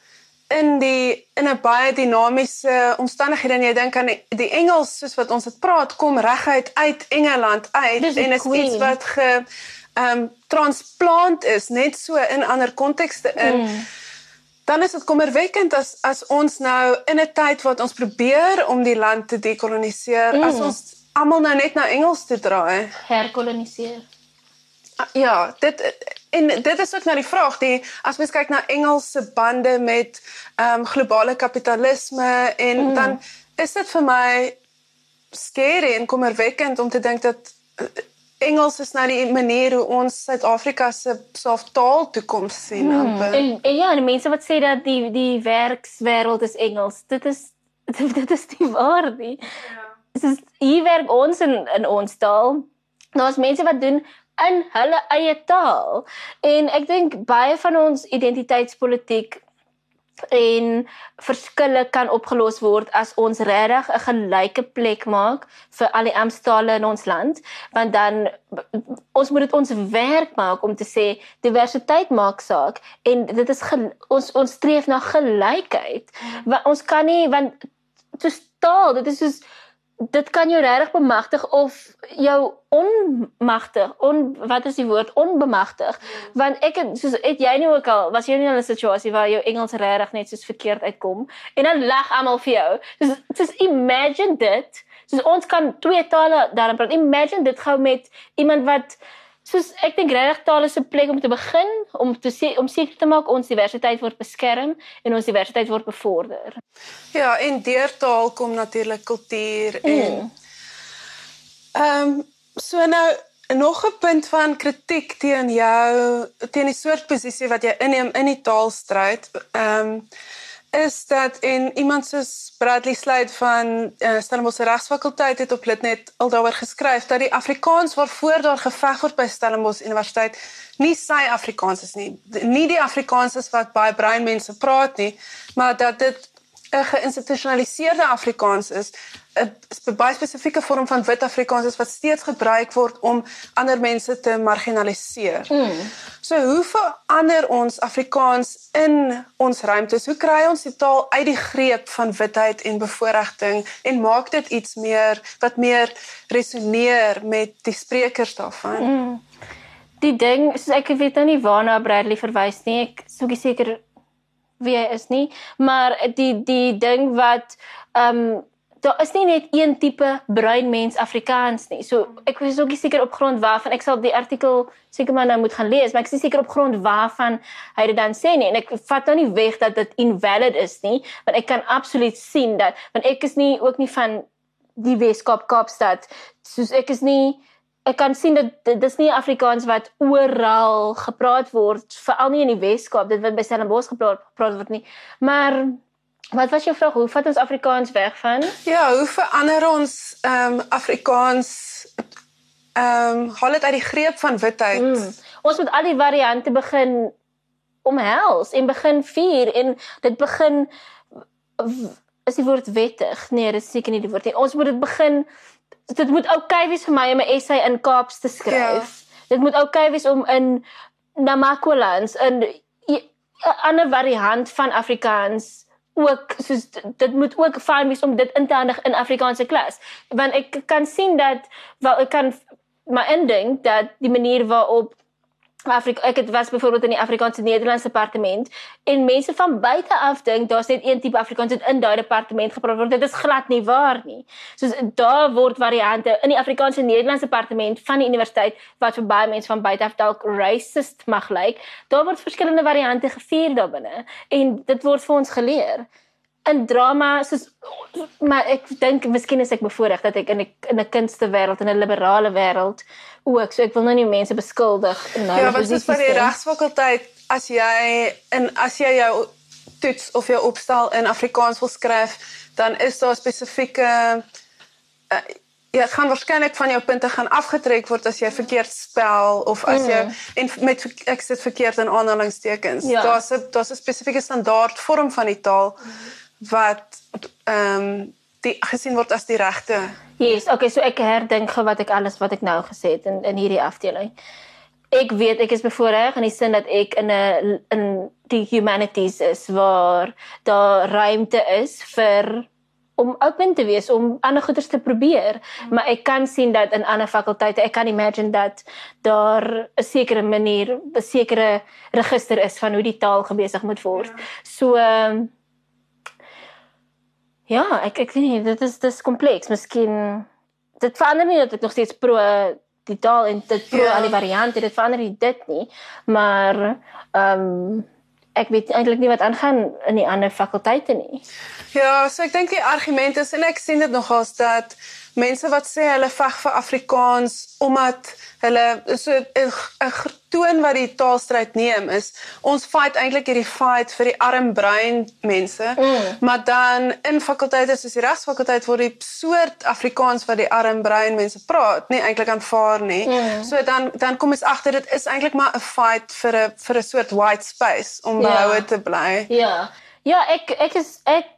in die in 'n baie dinamiese omstandighede en jy dink aan die, die Engels soos wat ons dit praat kom reguit uit Engeland uit en is iets wat ge um transplant is net so in ander kontekste in mm. dan is dit kommerwekkend as as ons nou in 'n tyd wat ons probeer om die land te dekoloniseer mm. as ons almal nou net na Engels toe draai herkoloniseer ah, ja dit en dit is ook nou die vraag die as mens kyk na Engelse bande met um globale kapitalisme en mm. dan is dit vir my scary en kommerwekkend om te dink dat Engels is nou die manier hoe ons Suid-Afrika se self taal toekoms sien hmm. amper. En, en ja, en mense wat sê dat die die werkswêreld is Engels. Dit is dit is nie waar nie. Ja. Dit is hier werk ons in in ons taal. Daar's mense wat doen in hulle eie taal. En ek dink baie van ons identiteitspolitiek en verskille kan opgelos word as ons regtig 'n gelyke plek maak vir al die amptstale in ons land. Want dan ons moet dit ons werk maak om te sê diversiteit maak saak en dit is ons ons streef na gelykheid. Want ons kan nie want so staal dit is soos dit kan jou regtig bemagtig of jou onmagtig on wat is die woord? Onbemagtig. Mm. want ek het soos het jy nie ook al was jy nie in 'n situasie waar jou Engels regtig net soos verkeerd uitkom? En dan lag almal vir jou. Soos soos imagine dit. Soos ons kan twee tale daarin praat. Imagine dit gou met iemand wat soos ek dink regtig tale is 'n plek om te begin om te sê om seker te maak ons diversiteit word beskerm en ons diversiteit word bevorder. Ja, en deur taal kom natuurlik kultuur en Mm. ehm um, so nou nog 'n punt van kritiek teen jou teen die soort posisie wat jy inneem in die taalstryd. Ehm um, is dat en iemand soos Bradley Slade van uh, Stellenbosch Regsfakulteit het op Litnet al daaroor geskryf dat die Afrikaans waarvoor daar geveg word by Stellenbosch Universiteit nie sy Afrikaans is nie. Nie die Afrikaans is wat baie bruin mense praat nie, maar dat dit 'n geïnstitusionaliseerde Afrikaans is, 'n baie spesifieke vorm van wit Afrikaans is wat steeds gebruik word om ander mense te marginaliseer. Mm. So hoe verander ons Afrikaans in ons ruimtes? Hoe kry ons die taal uit die greep van witheid en bevoordiging en maak dit iets meer wat meer resoneer met die sprekers daarvan? Mm. Die ding, soos ek weet nou nie waarna Bradley verwys nie. Ek soek seker wie hy is nie, maar die die ding wat ehm um, daar is nie net een tipe bruin mens Afrikaans nie. So ek was ook nie seker op grond waarvan ek sal die artikel seker maar nou moet gaan lees, maar ek is nie seker op grond waarvan hy dit dan sê nie en ek vat nou nie weg dat dit invalid is nie, want ek kan absoluut sien dat want ek is nie ook nie van die Weskaap Kaapstad. Soos ek is nie ek kan sien dat dis nie Afrikaans wat oral gepraat word, veral nie in die Weskaap, dit word by Stellenbosch gepraat, gepraat word nie. Maar wat was jou vraag? Hoe vat ons Afrikaans weg van? Ja, hoe verander ons ehm um, Afrikaans ehm um, haal dit uit die greep van witheid? Mm. Ons moet al die variante begin omhels en begin vier en dit begin is die woord wettig. Nee, dit is seker nie die woord nie. Ons moet dit begin dit moet oukei okay wees vir my om 'n essay in Kaaps te skryf. Ja. Dit moet oukei okay wees om in Namakwalands in 'n ander variant van Afrikaans ook soos dit moet ook fyn wees om dit in te handig in Afrikaanse klas. Want ek kan sien dat wel ek kan maar indink dat die manier waarop Afrika ek het was byvoorbeeld in die Afrikaanse Nederlands departement en mense van buite af dink daar's net een tipe Afrikaans in daai departement gepraat word. Dit is glad nie waar nie. Soos daar word variante in die Afrikaanse Nederlands departement van die universiteit wat vir baie mense van buite af dalk racist mag lyk. Daar word verskillende variante gevier daarbinne en dit word vir ons geleer in drama soos maar ek dink miskien is ek bevoordeel dat ek in 'n in 'n kunstewêreld en 'n liberale wêreld ook so ek wil nou nie mense beskuldig in Ja, wat is vir die regsfakulteit as jy in as jy jou toets of jou opstel in Afrikaans wil skryf, dan is daar spesifieke uh, Ja, gaan waarskynlik van jou punte gaan afgetrek word as jy verkeerd spel of as jy mm. en met ek sit verkeerd in aanhalingstekens. Ja. Daar's 'n daar's 'n spesifieke standaard vorm van die taal. Mm wat ehm um, die gesien word as die regte. Yes, okay, so ek herdink gou wat ek alles wat ek nou gesê het in in hierdie afdeling. Ek weet ek is bevoordeel in die sin dat ek in 'n in die humanities is waar daar ruimte is vir om open te wees om ander goeders te probeer, maar ek kan sien dat in ander fakulteite, ek kan imagine dat daar 'n sekere manier, 'n sekere register is van hoe die taal gebesig moet word. Ja. So um, Ja, ek ek weet nie, dit is dis kompleks. Miskien dit verander nie dat ek nog steeds pro die taal en dit pro ja. al die variante, dit verander nie dit nie, maar ehm um, ek weet eintlik nie wat aangaan in die ander fakulteite nie. Ja, so ek dink die argument is en ek sien dit nogals dat mense wat sê hulle veg vir Afrikaans omdat hulle so 'n toon wat die taalstryd neem is ons fight eintlik hierdie fight vir die arm bruin mense mm. maar dan in fakulteite soos die regsfakulteit word die soort Afrikaans wat die arm bruin mense praat nie eintlik aanvaar nie mm. so dan dan kom ons agter dit is eintlik maar 'n fight vir 'n vir 'n soort white space om ja. behoue te bly ja ja ek ek is ek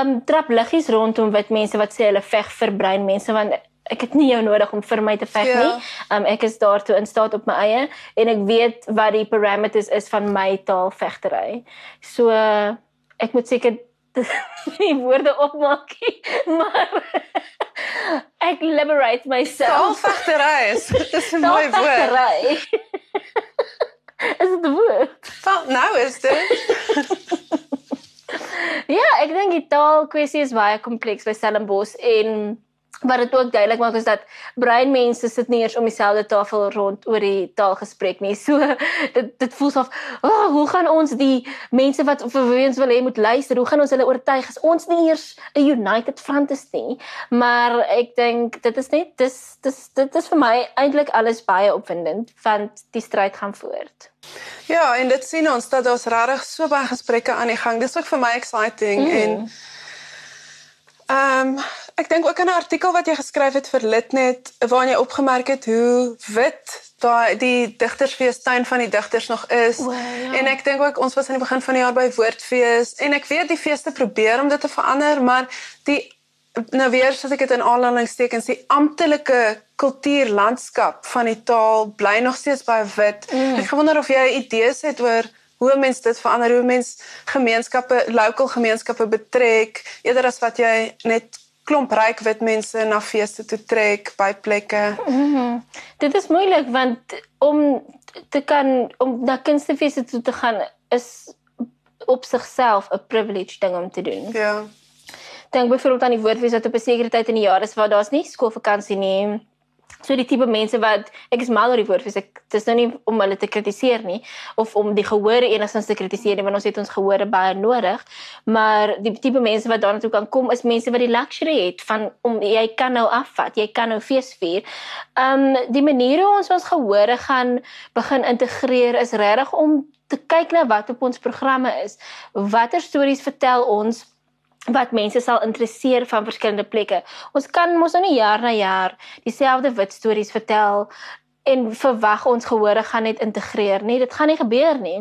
um trap liggies rondom wit mense wat sê hulle veg vir bruin mense want ek het nie jou nodig om vir my te veg ja. nie. Um ek is daartoe in staat op my eie en ek weet wat die parameters is van my taalvegtery. So uh, ek moet seker die woorde opmaak, maar ek liberate myself. Taalvegtery is dis 'n mooi woord. is dit 'n woord? Nou is dit. Die taal kwessie is baie kompleks by Stellenbosch en wat dit ook duidelik maak is dat breinmense sit nie eers om dieselfde tafel rond oor die taalgesprek nie. So dit dit voel of oh, hoe gaan ons die mense wat vir ons wil hê moet luister, hoe gaan ons hulle oortuig as ons nie eers 'n united front is nie. Maar ek dink dit is net dis dis dit is vir my eintlik alles baie opwindend want die stryd gaan voort. Ja, en dit sien ons dat daar's regtig so baie gesprekke aan die gang. Dis ook vir my exciting mm. en Ehm um, ek dink ook in 'n artikel wat jy geskryf het vir Litnet waarin jy opgemerk het hoe wit daai die digtersfees tuin van die digters nog is. Wow, ja. En ek dink ook ons was aan die begin van die jaar by Woordfees en ek weet die feeste probeer om dit te verander, maar die nou weer as ek dit in aanhalingstekens die amptelike kultuurlandskap van die taal bly nog steeds baie wit. Mm. Ek wonder of jy idees het oor hoe mense dit verander, hoe mense gemeenskappe, local gemeenskappe betrek eerder as wat jy net klomp ryk wit mense na feeste toe trek by plekke. Mm -hmm. Dit is moeilik want om te kan om na kunstefeeste toe te gaan is op sigself 'n privilege ding om te doen. Ja. Dink byvoorbeeld aan die woordfees wat op 'n sekere tyd in die jaar is waar daar's nie skoolvakansie nie so die tipe mense wat ek is mal oor die woord, ek dis nou nie om hulle te kritiseer nie of om die gehore enigstens te kritiseer want ons het ons gehore baie nodig, maar die tipe mense wat daarna toe kan kom is mense wat die luxury het van om jy kan nou afvat, jy kan nou fees vier. Um die manier hoe ons ons gehore gaan begin integreer is regtig om te kyk na wat op ons programme is. Watter stories vertel ons wat mense sal interesseer van verskillende plekke. Ons kan mos nou nie jaar na jaar dieselfde wit stories vertel en verwag ons gehore gaan net integreer nie. Dit gaan nie gebeur nie.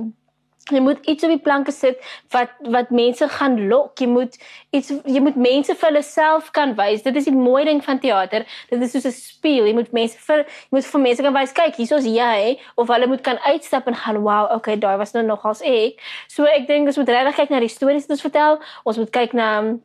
Jy moet iets op die planke sit wat wat mense gaan lok. Jy moet iets jy moet mense vir hulle self kan wys. Dit is die mooi ding van teater. Dit is soos 'n speel. Jy moet mense vir jy moet vir mense kan wys, kyk, hiersoos jy of hulle moet kan uitstap en gaan, "Wow, okay, daai was nou nogals ek." So ek dink ons moet regtig kyk na die stories wat ons vertel. Ons moet kyk na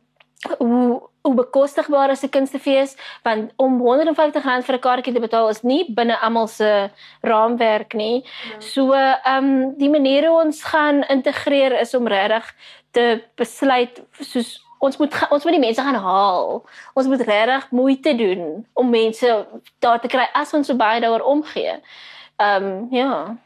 hoe hoe bekostigbaar is 'n kunstefees want om R150 vir 'n kaartjie te betaal is nie binne almal se raamwerk nie. Ja. So ehm um, die manier hoe ons gaan integreer is om regtig te besluit soos ons moet ons moet die mense gaan haal. Ons moet regtig moeite doen om mense daar te kry as ons so baie daaroor omgee. Ehm um, ja.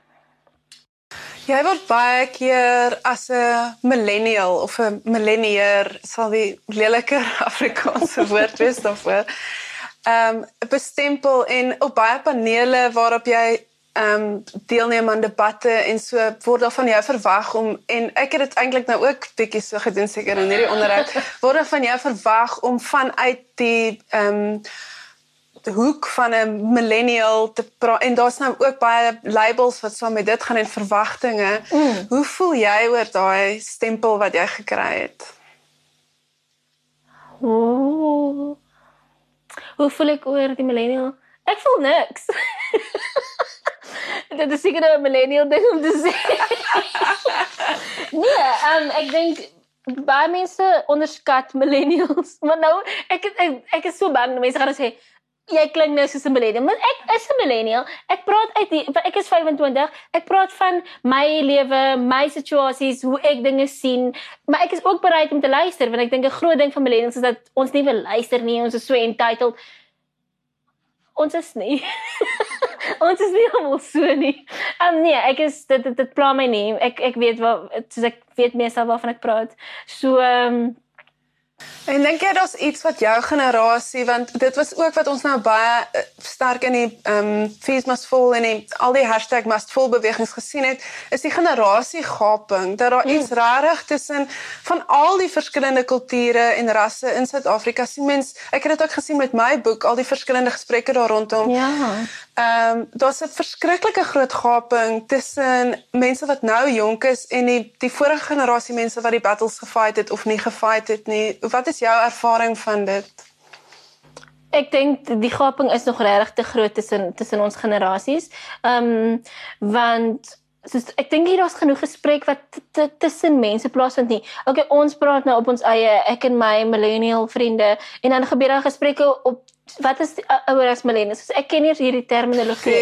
Jy word baie keer as 'n millennial of 'n millennier sal die leliker Afrikaanse woord wees daarvoor. Ehm um, bestempel en op baie panele waarop jy ehm um, deelneem aan debatte en so word daar van jou verwag om en ek het dit eintlik nou ook bietjie so gedoen seker in hierdie onderhoud word daar van jou verwag om vanuit die ehm um, hoek van 'n millennial te en daar's nou ook baie labels wat saam met dit gaan en verwagtinge. Mm. Hoe voel jy oor daai stempel wat jy gekry het? Oh. Hoe voel ek oor die millennial? Ek voel niks. dit is seker 'n millennial ding om te sê. nee, um, ek dink baie mense onderskat millennials. Maar nou ek ek, ek is so bang mense gaan sê jy klink nou soos 'n millennial, maar ek is 'n millennial. Ek praat uit die ek is 25. Ek praat van my lewe, my situasies, hoe ek dinge sien, maar ek is ook bereid om te luister want ek dink 'n groot ding van millennials is dat ons nie wil luister nie. Ons is so entitled. Ons is nie. ons is nie almal so nie. Um, nee, ek is dit dit, dit pla my nie. Ek ek weet wat soos ek weet meestal waarvan ek praat. So ehm um, En dink jy daar's iets wat jou generasie want dit was ook wat ons nou baie uh, sterk in die ehm um, fees must fall en die, al die hashtag must fall bewegings gesien het is die generasie gaping dat daar mm. iets rarig tussen van al die verskillende kulture en rasse in Suid-Afrika. Sien mens ek het dit ook gesien met my boek al die verskillende gesprekke daar rondom. Ja. Ehm um, daar's 'n verskriklike groot gaping tussen mense wat nou jonk is en die die vorige generasie mense wat die battles gefight het of nie gefight het nie wat is jou ervaring van dit? Ek dink die gaping is nog regtig te groot tussen tussen ons generasies. Ehm um, want soos ek dink hier daar's genoeg gesprek wat tussen mense plaasvind nie. Okay, ons praat nou op ons eie, ek en my millennial vriende en dan gebeur daar gesprekke op wat is ouer as millennials? Ek ken nie hierdie terminologie.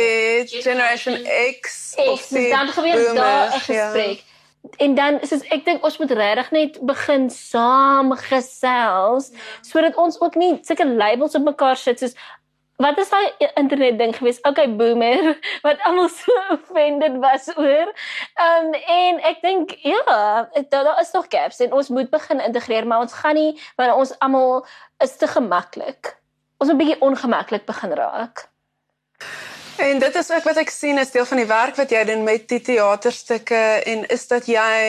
Generation X of die dan gebeur daar 'n ja. gesprek. Ja en dan soos ek dink ons moet regtig net begin saam gesels sodat ons ook nie sulke labels op mekaar sit soos wat is daai internet ding gewees? Okay boomer wat almal so offended was oor. Um, en ek dink ja, daar da is nog gaps en ons moet begin integreer, maar ons gaan nie want ons almal is te gemaklik. Ons moet 'n bietjie ongemaklik begin raak. En dit is ook wat ek sien is deel van die werk wat jy doen met die teaterstukke en is dat jy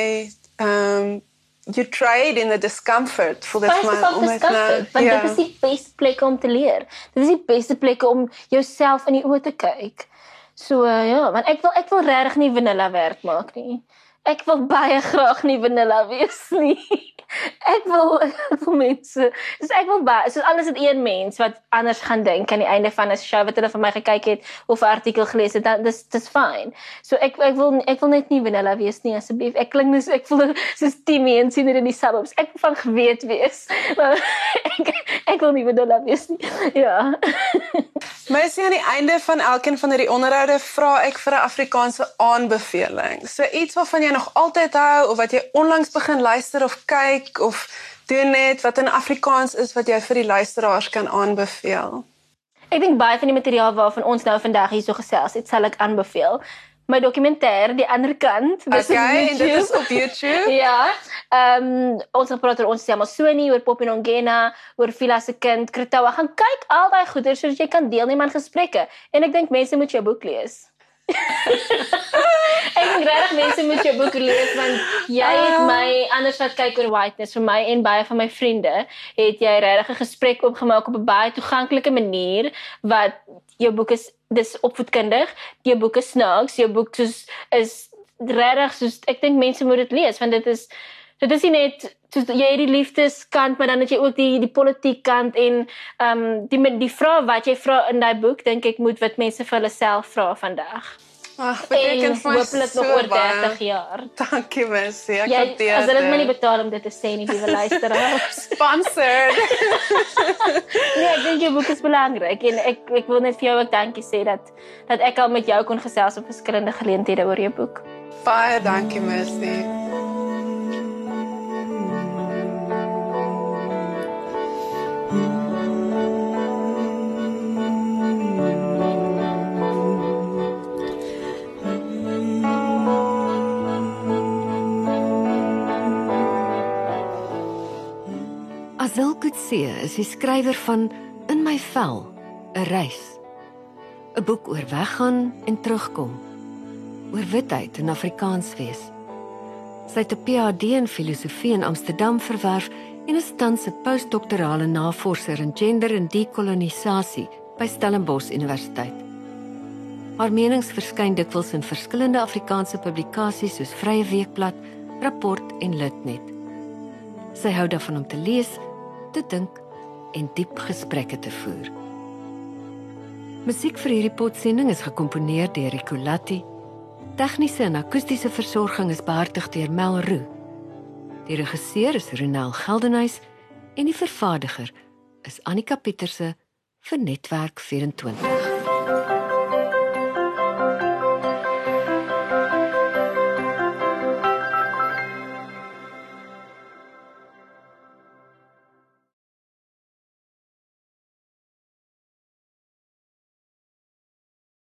ehm um, you trade in the discomfort for this man om dit nou want ja. dit is die beste plek om te leer. Dit is die beste plek om jouself in die oë te kyk. So uh, ja, want ek wil ek wil regtig nie vanilla werk maak nie. Ek wil baie graag nie vanilla wees nie. Ek wil ek wil mense, dis ek wil baie, soos alles het een mens wat anders gaan dink aan die einde van 'n show wat hulle van my gekyk het of 'n artikel gelees het, dan dis dis fyn. So ek ek wil ek wil net nie vanilla wees nie asseblief. Ek klink net ek voel soos Timmy en sien dit in die suburbs. Ek wil van geweet wees. Maar ek ek wil nie vanilla wees nie. Ja. Maar sien aan die einde van elkeen van hierdie onderhoude vra ek vir 'n Afrikaanse aanbeveling. So iets waarvan jy nog altyd hou of wat jy onlangs begin luister of kyk of doen net wat in Afrikaans is wat jy vir die luisteraars kan aanbeveel. Ek dink baie van die materiaal waarvan ons nou vandag hier so gesels het, sal ek aanbeveel. My dokumentêr die ander kant dis okay, en dit is op YouTube. Ja ehm um, ons het praat oor ons Sema Sony oor Pop en Ongena oor Vila se kind Kretawa. Gaan kyk al daai goeie sodat jy kan deelneem aan gesprekke. En ek dink mense moet jou boek lees ek dink regtig mense moet jou boek lees want jy het ah. my anders wat kyk oor whiteness vir my en baie van my vriende het jy regtig 'n gesprek opgemaak op 'n baie toeganklike manier wat jou boek is dis opvoedkundig jou boek is snaaks jou boek soos is regtig soos ek dink mense moet dit lees want dit is dit is nie net soos jy het die liefdeskant maar dan het jy ook die die politiek kant en ehm um, die die vrae wat jy vra in daai boek dink ek moet wat mense vir hulle self vra vandag. Ag, beteken vir hopelik nog oor 30 jaar. Dankie Messi. Ek het dit. As hulle my nie betaal om dit te sê nie, liewe luisteraars. Sponsored. nee, ek dink jy boek is belangrik en ek ek wil net vir jou ook dankie sê dat dat ek al met jou kon gesels op verskillende geleenthede oor jou boek. Baie dankie Messi. Kutse is die skrywer van In my vel, 'n reis. 'n Boek oor weggaan en terugkom. Oor witheid en Afrikaans wees. Sy het 'n PhD in filosofie in Amsterdam verwerf en is tans 'n postdoktorale navorser in gender en dekolonisasie by Stellenbosch Universiteit. Haar menings verskyn dikwels in verskillende Afrikaanse publikasies soos Vrye Weekblad, Rapport en Litnet. Sy hou daarvan om te lees te dink en diep gesprekke te voer. Musiek vir hierdie potsending is gekomponeer deur Ricolatti. Tegniese en akoestiese versorging is behartig deur Mel Roo. Die regisseur is Ronel Geldenhuys en die vervaardiger is Annika Pieterse vir Netwerk 24.